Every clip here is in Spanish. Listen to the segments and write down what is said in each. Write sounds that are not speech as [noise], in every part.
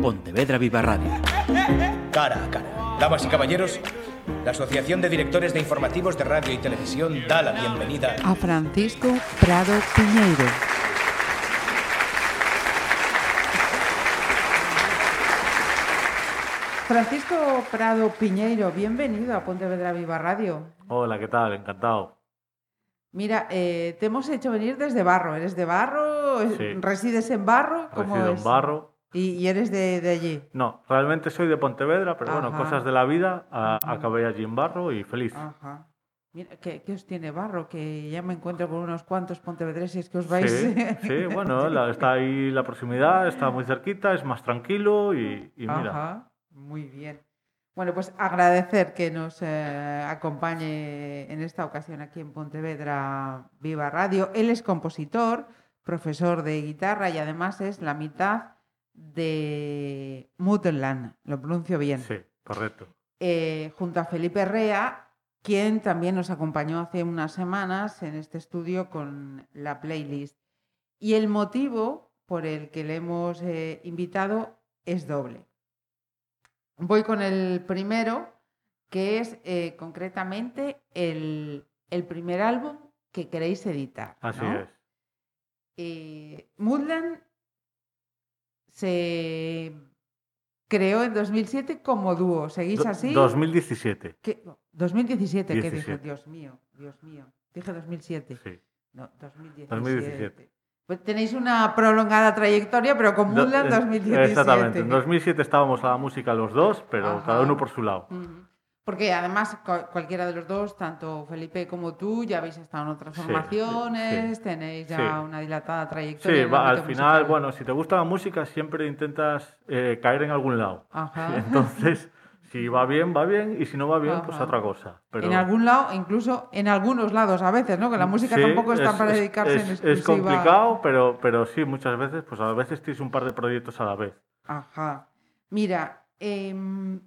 Pontevedra Viva Radio. Cara a cara. Damas y caballeros, la Asociación de Directores de Informativos de Radio y Televisión da la bienvenida a Francisco Prado Piñeiro. Francisco Prado Piñeiro, bienvenido a Pontevedra Viva Radio. Hola, ¿qué tal? Encantado. Mira, eh, te hemos hecho venir desde Barro. ¿Eres de Barro? Sí. ¿Resides en Barro? ¿Cómo Resido es? en Barro. ¿Y, y eres de, de allí? No, realmente soy de Pontevedra, pero bueno, cosas de la vida. a-. Acabé allí en Barro y feliz. Ajá. Mira, ¿qué, qué os tiene Barro? Que ya me encuentro con unos cuantos pontevedreses que os vais... Sí, [laughs] sí, bueno, la- está ahí la proximidad, está muy cerquita, es más tranquilo y, y mira. Ajá, muy bien. Bueno, pues agradecer que nos eh, acompañe en esta ocasión aquí en Pontevedra Viva Radio. Él es compositor, profesor de guitarra y además es la mitad de Muttenland, lo pronuncio bien. Sí, correcto. Eh, junto a Felipe Rea, quien también nos acompañó hace unas semanas en este estudio con la playlist. Y el motivo por el que le hemos eh, invitado es doble. Voy con el primero, que es eh, concretamente el, el primer álbum que queréis editar. Así ¿no? es. Eh, Moodland se creó en 2007 como dúo. ¿Seguís así? 2017. ¿Qué? 2017, ¿qué dije? 17. Dios mío, Dios mío. Dije 2007. Sí. No, 2017. 2017. Pues tenéis una prolongada trayectoria, pero con eh, 2017. Exactamente. En 2007 estábamos a la música los dos, pero Ajá. cada uno por su lado. Ujú. Porque además cu- cualquiera de los dos, tanto Felipe como tú, ya habéis estado en otras Sí, sí, formaciones, sí. tenéis ya una dilatada trayectoria. Sí, va, al final, bueno, si te gusta la música, siempre intentas eh, caer en algún lado. Ajá. [laughs] Entonces, si va bien, va bien, y si no va bien, pues Ajá. otra cosa. Pero... En algún lado, incluso en algunos lados a veces, ¿no? Que la música Sí, tampoco está es- para es- dedicarse es, en es exclusiva. complicado, pero, pero sí, muchas veces, pues a veces tienes un par de proyectos a la vez. Ajá. Mira, em,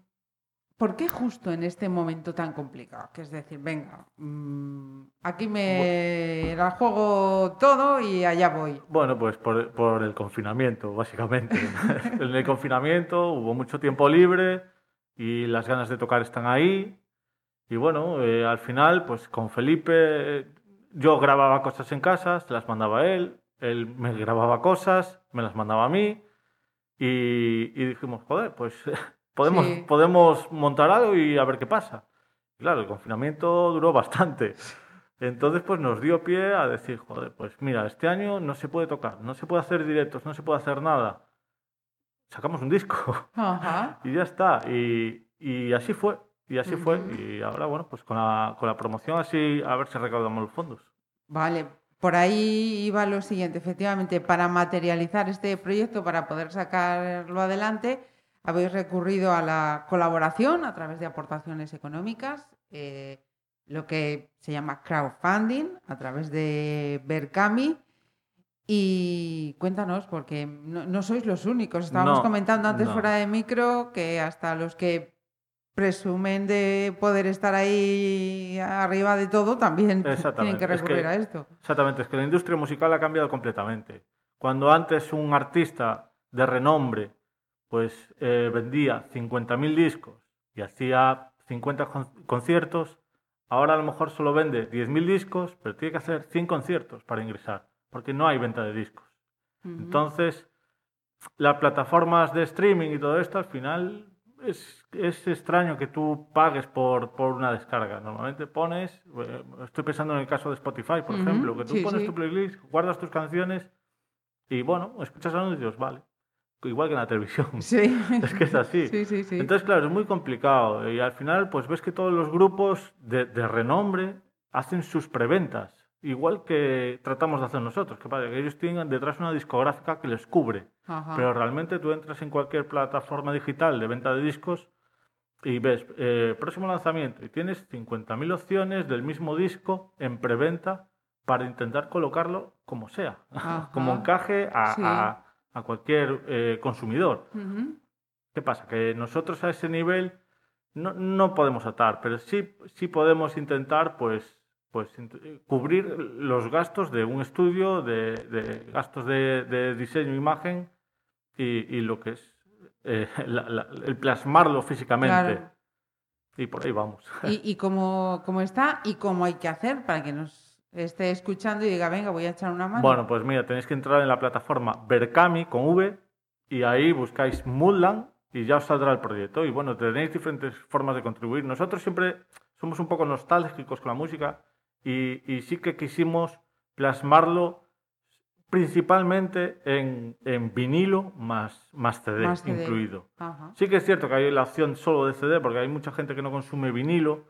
¿por qué justo en este momento tan complicado? Que es decir, venga, mm, aquí me la juego todo y allá voy. Bueno, pues por, por el confinamiento, básicamente. [laughs] en el confinamiento hubo mucho tiempo libre y las ganas de tocar están ahí. Y bueno, eh, al final, pues con Felipe, yo grababa cosas en casa, se las mandaba él, él me grababa cosas, me las mandaba a mí. Y, y dijimos, joder, pues podemos, Sí. podemos montar algo y a ver qué pasa. Claro, el confinamiento duró bastante. Entonces, pues nos dio pie a decir, joder, pues mira, este año no se puede tocar, no se puede hacer directos, no se puede hacer nada. Sacamos un disco [laughs] Ajá. y ya está. Y, y así fue, y así fue. Ujú. Y ahora, bueno, pues con la, con la promoción así, a ver si recaudamos los fondos. Vale, por ahí iba lo siguiente, efectivamente, para materializar este proyecto, para poder sacarlo adelante, habéis recurrido a la colaboración a través de aportaciones económicas, eh, lo que se llama crowdfunding, a través de Berkami. Y cuéntanos, porque no, no sois los únicos. Estábamos No, comentando antes no. fuera de micro que hasta los que presumen de poder estar ahí arriba de todo también [laughs] tienen es que- recurrir a esto. Exactamente, es que la industria musical ha cambiado completamente. Cuando antes un artista de renombre pues eh, vendía 50.000 discos y hacía 50 con- conciertos, ahora a lo mejor solo vende 10.000 discos, pero tiene que hacer 100 conciertos para ingresar, porque no hay venta de discos. Entonces, las plataformas de streaming y todo esto, al final es, es extraño que tú pagues por, por una descarga. Normalmente pones, eh, estoy pensando en el caso de Spotify, por ejemplo, que tú sí, pones sí. tu playlist, guardas tus canciones y bueno, escuchas anuncios, vale. Igual que en la televisión. [laughs] Sí. Es que es así. Sí, sí, sí. Entonces, claro, es muy complicado. Y al final, pues ves que todos los grupos de, de renombre hacen sus preventas. Igual que tratamos de hacer nosotros. Que, pasa? que ellos tienen detrás una discográfica que les cubre. Ajá. Pero realmente tú entras en cualquier plataforma digital de venta de discos y ves eh, próximo lanzamiento y tienes 50.000 opciones del mismo disco en preventa para intentar colocarlo como sea, [laughs] Ajá. como encaje a, Sí. a- a cualquier eh, consumidor. ¿Qué pasa? Que nosotros a ese nivel no, no podemos atar, pero sí, sí podemos intentar pues, pues cubrir los gastos de un estudio, de, de gastos de, de diseño, imagen y, y lo que es eh, [laughs] la- la- el plasmarlo físicamente. Claro. Y por ahí vamos. y, y cómo, cómo está y cómo hay que hacer para que nos esté escuchando y diga, venga, voy a echar una mano. Bueno, pues mira, tenéis que entrar en la plataforma Berkami con V y ahí buscáis Moodland y ya os saldrá el proyecto. Y bueno, tenéis diferentes formas de contribuir. Nosotros siempre somos un poco nostálgicos con la música y, y sí que quisimos plasmarlo principalmente en, en vinilo más, más CD Más CD. incluido. Ajá. Sí que es cierto que hay la opción solo de CD porque hay mucha gente que no consume vinilo,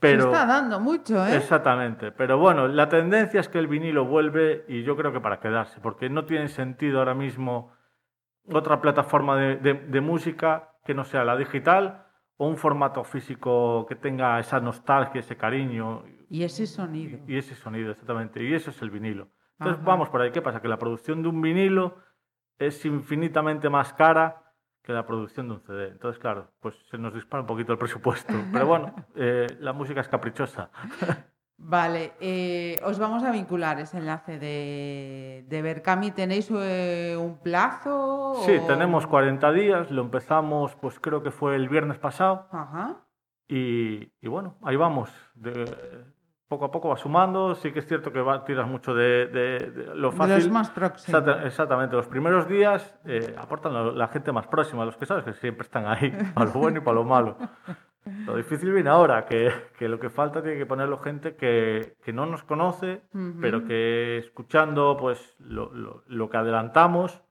pero... Se está dando mucho, ¿eh? Exactamente, pero bueno, la tendencia es que el vinilo vuelve y yo creo que para quedarse, porque no tiene sentido ahora mismo otra plataforma de, de- de música que no sea la digital o un formato físico que tenga esa nostalgia, ese cariño Y ese sonido. y ese sonido, exactamente, y eso es el vinilo. Entonces Ajá. vamos por ahí, ¿qué pasa? Que la producción de un vinilo es infinitamente más cara que la producción de un CD. Entonces, claro, pues se nos dispara un poquito el presupuesto, [laughs] pero bueno, eh, la música es caprichosa. [laughs] Vale, eh, os vamos a vincular ese enlace de, de Berkami. ¿Tenéis eh, un plazo? Sí, o- tenemos 40 días, lo empezamos pues creo que fue el viernes pasado Ajá. y, y bueno, ahí vamos. De- poco a poco va sumando, sí que es cierto que va, tiras mucho de, de- de lo De fácil. los más próximos. Exacta- exactamente, los primeros días eh, aportan la, la gente más próxima, los que sabes que siempre están ahí, [laughs] para lo bueno y para lo malo. Lo difícil viene ahora, que, que lo que falta tiene que ponerlo gente que, que no nos conoce, pero que escuchando pues lo, lo- lo que adelantamos,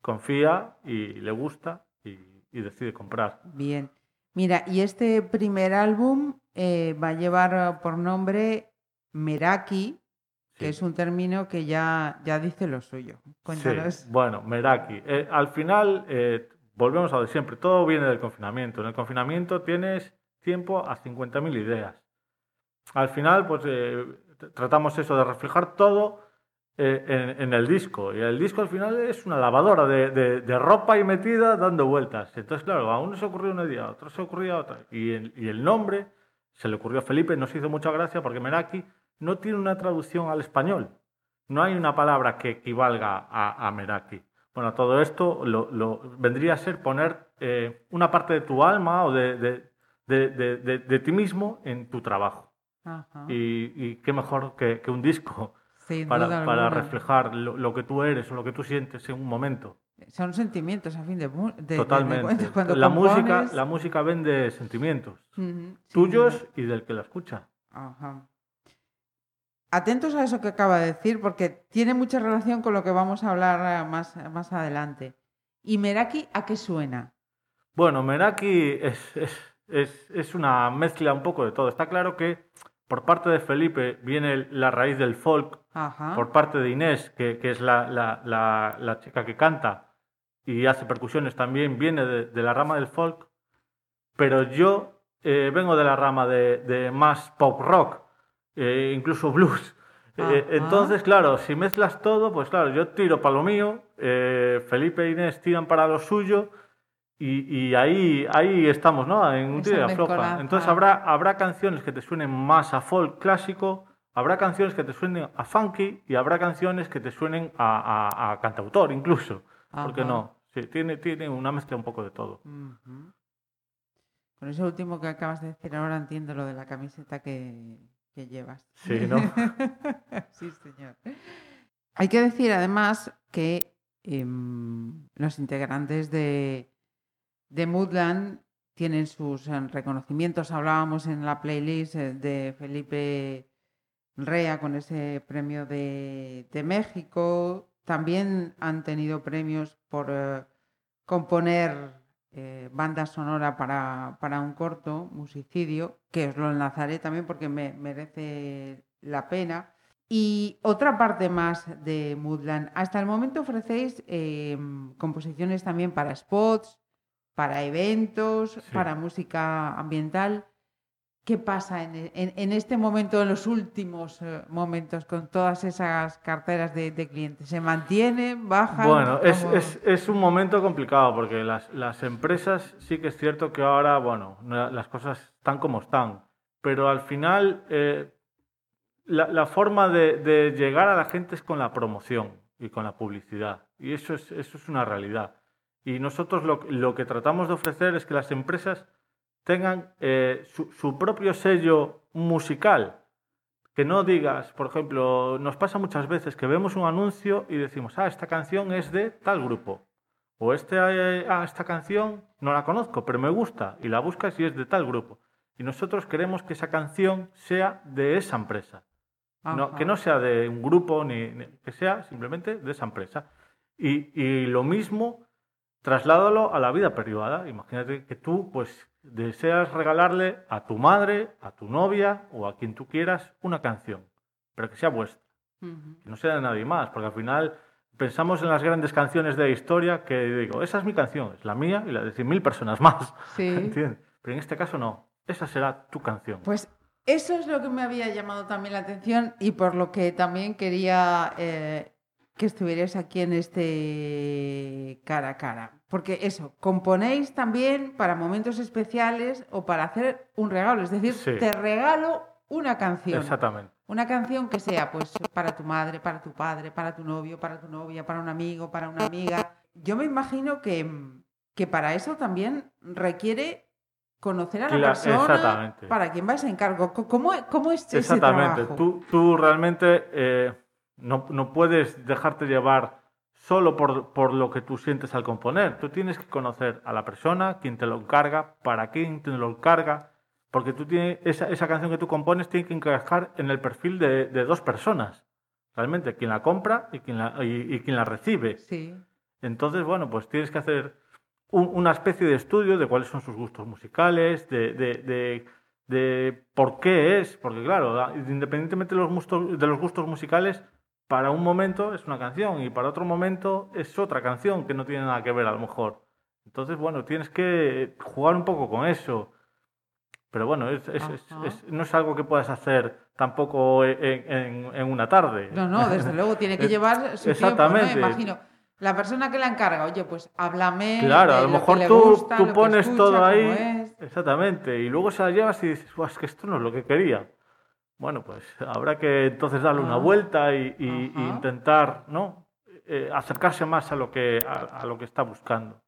confía y le gusta y, y decide comprar. Bien. Mira, y este primer álbum eh, va a llevar eh, por nombre Meraki, que es un término que ya, ya dice lo suyo. Cuéntanos. Sí, bueno, Meraki. Eh, al final, eh, volvemos a lo de siempre, todo viene del confinamiento. En el confinamiento tienes tiempo a 50.000 ideas. Al final, pues eh, tratamos eso de reflejar todo en, en el disco. Y el disco al final es una lavadora de, de- de ropa ahí metida dando vueltas. Entonces, claro, a uno se ocurrió una idea, a otro se ocurría otra. Y el, y el nombre se le ocurrió a Felipe, nos hizo mucha gracia porque Meraki no tiene una traducción al español. No hay una palabra que equivalga a, a Meraki. Bueno, todo esto lo, lo- vendría a ser poner eh, una parte de tu alma o de, de- de- de- ti mismo en tu trabajo. Ajá. Y, y qué mejor que, que un disco Sin para, para reflejar lo, lo que tú eres o lo que tú sientes en un momento. Son sentimientos a fin de, de- Totalmente. Cuando la, música, la música vende sentimientos tuyos y del que la escucha. Ajá. Atentos a eso que acaba de decir, porque tiene mucha relación con lo que vamos a hablar eh, más, más adelante. ¿Y Meraki a qué suena? Bueno, Meraki es, es, es, es una mezcla un poco de todo. Está claro que por parte de Felipe viene la raíz del folk, Ajá. por parte de Inés, que, que es la, la- la- la chica que canta y hace percusiones también, viene de, de la rama del folk, pero yo eh, vengo de la rama de, de más pop rock, eh, incluso blues. Eh, entonces, claro, si mezclas todo, pues claro, yo tiro para lo mío, Felipe e Inés tiran para lo suyo. Y, y ahí, ahí estamos, ¿no? En un afloja. mezcolanza. Entonces habrá, habrá canciones que te suenen más a folk clásico, habrá canciones que te suenen a funky y habrá canciones que te suenen a, a- a cantautor incluso. ¿Por qué no? Sí, tiene, tiene una mezcla un poco de todo. Con eso último que acabas de decir ahora entiendo lo de la camiseta que, que llevas. Sí, ¿no? [laughs] sí, señor. Hay que decir además que em, los integrantes de, de Moodland tienen sus eh, reconocimientos. Hablábamos en la playlist eh, de Felipe Rea con ese premio de, de México. También han tenido premios por eh, componer eh, banda sonora para, para un corto, Musicidio, que os lo enlazaré también porque me merece la pena. Y otra parte más de Moodland. Hasta el momento ofrecéis eh, composiciones también para spots, para eventos, Sí. para música ambiental. ¿Qué pasa en, en- en este momento, en los últimos eh, momentos, con todas esas carteras de, de clientes? ¿Se mantienen? ¿Bajan? Bueno, es, es, es un momento complicado porque las, las empresas sí que es cierto que ahora, bueno, no- las cosas están como están, pero al final eh, la, la forma de, de llegar a la gente es con la promoción y con la publicidad y eso es, eso es una realidad. Y nosotros lo, lo que tratamos de ofrecer es que las empresas tengan eh, su, su propio sello musical. Que no digas, por ejemplo, nos pasa muchas veces que vemos un anuncio y decimos, ah, esta canción es de tal grupo. O este, eh, ah, esta canción no la conozco, pero me gusta. Y la buscas y es de tal grupo. Y nosotros queremos que esa canción sea de esa empresa. No, que no sea de un grupo, ni, ni- que sea simplemente de esa empresa. Y, y lo mismo, trasládalo a la vida privada. Imagínate que tú, pues, deseas regalarle a tu madre, a tu novia o a quien tú quieras una canción, pero que sea vuestra, que no sea de nadie más, porque al final pensamos en las grandes canciones de la historia que digo, esa es mi canción, es la mía y la de 100.000 personas más. Sí. [laughs] ¿Entiendes? Pero en este caso no, esa será tu canción. Pues eso es lo que me había llamado también la atención y por lo que también quería eh, que estuvierais aquí en este cara a cara. Porque eso, componéis también para momentos especiales o para hacer un regalo. Es decir, Sí. te regalo una canción. Exactamente. Una canción que sea pues para tu madre, para tu padre, para tu novio, para tu novia, para un amigo, para una amiga. Yo me imagino que, que para eso también requiere conocer a la persona para quien va ese encargo. ¿Cómo, cómo es ese Exactamente. trabajo? Tú, tú realmente eh, no, no puedes dejarte llevar solo por, por lo que tú sientes al componer. Tú tienes que conocer a la persona, quien te lo encarga, para quién te lo encarga, porque tú tienes, esa, esa canción que tú compones tiene que encajar en el perfil de, de dos personas. Realmente, quien la compra y quien la, y- y quien la recibe. Sí. Entonces, bueno, pues tienes que hacer un- una especie de estudio de cuáles son sus gustos musicales, de, de- de- de por qué es, porque claro, independientemente de los, gustos, de los gustos musicales, para un momento es una canción y para otro momento es otra canción que no tiene nada que ver a lo mejor. Entonces, bueno, tienes que jugar un poco con eso. Pero bueno, es, es- es- no es algo que puedas hacer tampoco en, en- en una tarde. No, no, desde luego tiene que [laughs] llevar su exactamente. tiempo, ¿no? Imagino. La persona que la encarga, oye, pues háblame. Claro, de a lo que mejor tú, gusta, tú lo que pones escucha, todo ahí. Exactamente. Y luego se la llevas y dices, "Buah, es que esto no es lo que quería. Bueno, pues habrá que entonces darle una Ah. vuelta y, y- y Ajá. intentar, ¿no? Eh, acercarse más a lo que a, a lo que está buscando.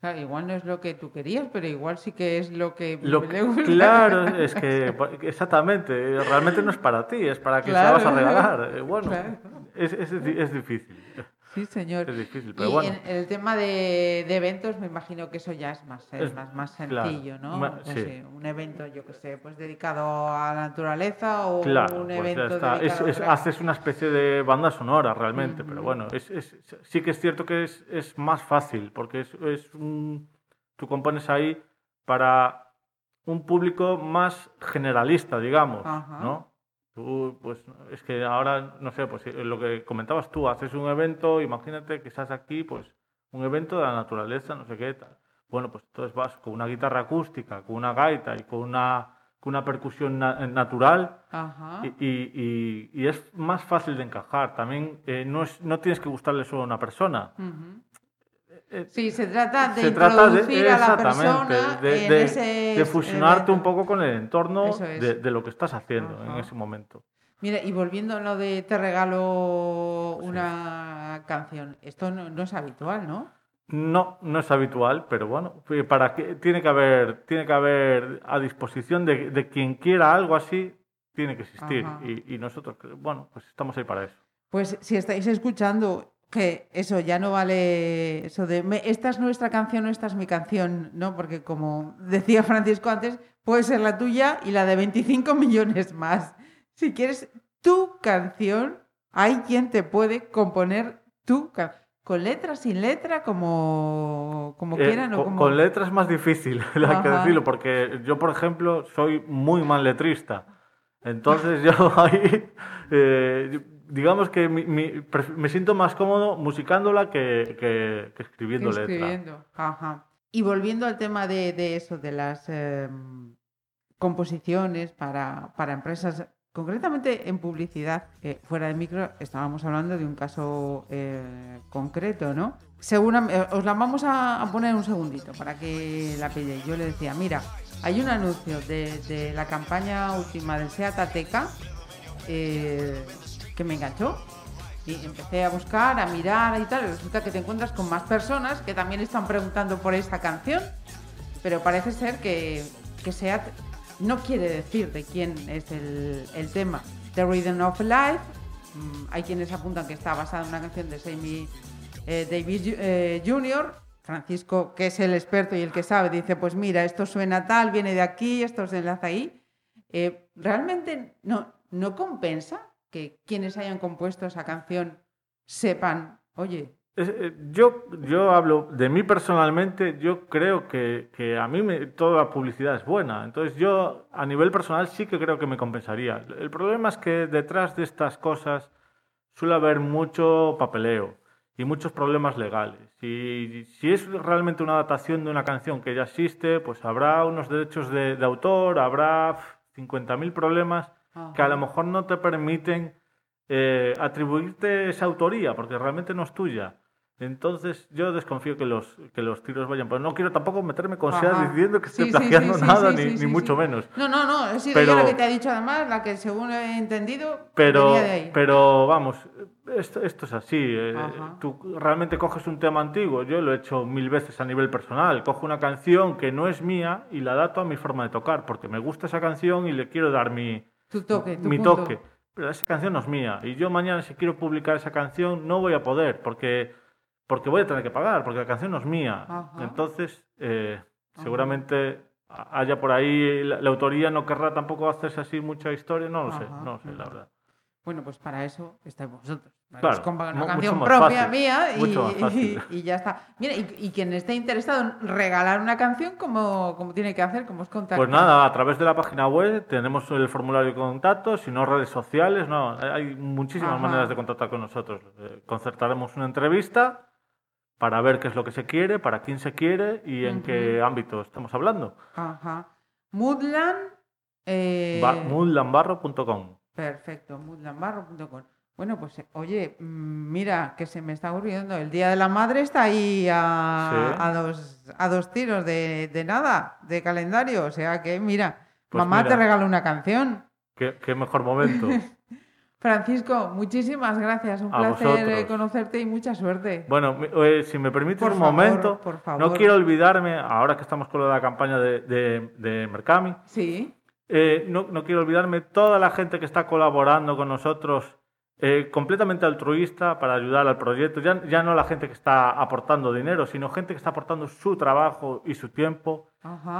Claro, igual no es lo que tú querías, pero igual sí que es lo que Lo [laughs] le gusta. claro, es que [laughs] exactamente, realmente no es para ti, es para quien se la vas a Claro. regalar. Eh, Bueno, Claro. es, es, es difícil, Sí, señor. es difícil, pero Y bueno. en el tema de, de eventos, me imagino que eso ya es más, es Es- más, más claro, sencillo, ¿no? ma- Pues sí. sí, un evento, yo que sé, pues dedicado a la naturaleza o Claro, un pues evento está. Es- dedicado a es- otra- haces una especie de banda sonora realmente, pero Ujú. bueno, es, es- sí que es cierto que es, es más fácil, porque es, es un, tú compones ahí para un público más generalista, digamos, Ajá. ¿no? Tú, pues, es que ahora, no sé, pues eh, lo que comentabas tú, haces un evento, imagínate que estás aquí, pues, un evento de la naturaleza, no sé qué tal. Bueno, pues entonces vas con una guitarra acústica, con una gaita y con una, con una percusión na- natural, Ajá. y, y- y- y es más fácil de encajar. También eh, no, es, no tienes que gustarle solo a una persona. Eh, Sí, se trata de se trata de, introducir a la persona de, en de- ese de fusionarte un poco con el entorno es. de, lo que estás haciendo en ese momento. Mira, y volviendo a lo de te regalo una canción, esto no, no es habitual, ¿no? No, no es habitual, pero bueno, eh, para que tiene que haber, tiene que haber a disposición de, de quien quiera algo así, tiene que existir. Y nosotros, bueno, pues estamos ahí para eso. Pues si estáis escuchando que eso ya no vale eso de "Me- esta es nuestra canción o esta es mi canción, ¿no? Porque como decía Francisco antes, puede ser la tuya y la de 25 millones más. Si quieres tu canción, hay quien te puede componer tu canción. Con letra, sin letra, como, como Eh, quieran o con, como... con letras es más difícil, [laughs] hay que decirlo, porque yo, por ejemplo, soy muy mal letrista. Entonces [laughs] yo ahí, eh, digamos que mi- mi- me siento más cómodo musicándola que, que- que escribiendo letra. Ajá. Y volviendo al tema de, de eso, de las em, composiciones para, para empresas, concretamente en publicidad, eh, fuera de micro, estábamos hablando de un caso eh, concreto, ¿no? Segura- eh, os la vamos a, poner un segundito para que la pilléis. Yo le decía, mira, hay un anuncio de, de la campaña última del Seat Ateca eh, que me enganchó. Y empecé a buscar, a mirar y tal, y resulta que te encuentras con más personas que también están preguntando por esa canción, pero parece ser que, que sea, no quiere decir de quién es el, el tema. The Rhythm of Life, mm, hay quienes apuntan que está basada en una canción de Sammy eh, Davis eh, Jr., Francisco, que es el experto y el que sabe, dice, pues mira, esto suena tal, viene de aquí, esto se enlaza ahí. Eh, ¿Realmente no, no compensa que quienes hayan compuesto esa canción sepan, oye, Es- eh, Yo, yo hablo de mí personalmente, yo creo que, que a mí me- toda la publicidad es buena. Entonces yo a nivel personal sí que creo que me compensaría. El problema es que detrás de estas cosas suele haber mucho papeleo y muchos problemas legales. Y si es realmente una adaptación de una canción que ya existe, pues habrá unos derechos de, autor, habrá pf, 50.000 problemas que a lo mejor no te permiten eh, atribuirte esa autoría, porque realmente no es tuya. Entonces yo desconfío que los, que los tiros vayan. Pero no quiero tampoco meterme con Ajá. diciendo que Sí, estoy plagiando sí, sí, nada, ni, mucho menos. No, no, no, he sido Pero- yo la que te ha dicho además, la que según he entendido, Pero, venía de ahí. pero vamos, esto, esto es así. eh. Tú realmente coges un tema antiguo, yo lo he hecho mil veces a nivel personal. Cojo una canción que no es mía y la adapto a mi forma de tocar, porque me gusta esa canción y le quiero dar mi, tu toque, tu mi punto. toque. Pero esa canción no es mía. Y yo mañana si quiero publicar esa canción no voy a poder, porque, porque voy a tener que pagar, porque la canción no es mía. Ajá. Entonces, eh, seguramente haya por ahí, la, la autoría no querrá tampoco hacerse así mucha historia, no lo sé, no lo sé, la verdad. Bueno, pues para eso estáis vosotros. Claro, mu- una canción propia fácil, mía [laughs] y, ya está. Mira, y, y quien esté interesado en regalar una canción, ¿cómo, cómo tiene que hacer? ¿Cómo os contacta? Pues nada, a través de la página web tenemos el formulario de contacto, si no redes sociales, no, hay muchísimas Ajá. maneras de contactar con nosotros. Eh, concertaremos una entrevista para ver qué es lo que se quiere, para quién se quiere y en qué ámbito estamos hablando. Ajá. Moodland. eh, Ba-. Perfecto, moodlandbarro.com. Bueno, pues eh, oye, mm, mira, que se me está ocurriendo. El Día de la Madre está ahí a, Sí. a dos, a dos tiros de, de nada, de calendario. O sea que, mira, Pues mamá mira. te regala una canción. ¿Qué, qué mejor momento. [laughs] Francisco, muchísimas gracias. Un A placer vosotros. eh, conocerte y mucha suerte. Bueno, eh, si me permites Por un favor, momento, por favor. no quiero olvidarme, ahora que estamos con la campaña de, de, de Mercami, Sí, Eh, no, no quiero olvidarme toda la gente que está colaborando con nosotros, eh, completamente altruista para ayudar al proyecto. Ya, ya no la gente que está aportando dinero, sino gente que está aportando su trabajo y su tiempo.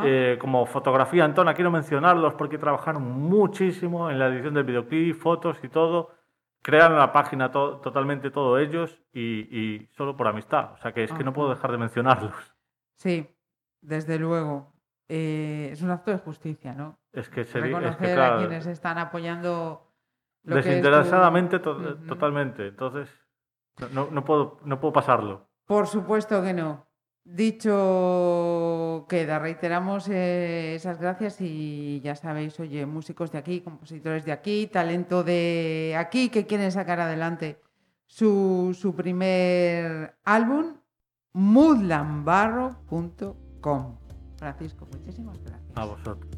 Eh, como fotografía, Antona, quiero mencionarlos porque trabajaron muchísimo en la edición del videoclip, fotos y todo. Crearon la página to- totalmente todos ellos y, y solo por amistad. O sea que es que no puedo dejar de mencionarlos. Sí, desde luego. Eh, es un acto de justicia, ¿no? Es que sería. es Reconocer que, claro, a quienes están apoyando lo desinteresadamente to- totalmente entonces no, no, no puedo no puedo pasarlo Por supuesto que no. Dicho queda, reiteramos eh, esas gracias y ya sabéis, oye, músicos de aquí, compositores de aquí, talento de aquí que quieren sacar adelante su, su primer álbum, moodlambarro.com. Francisco, muchísimas gracias. a vosotros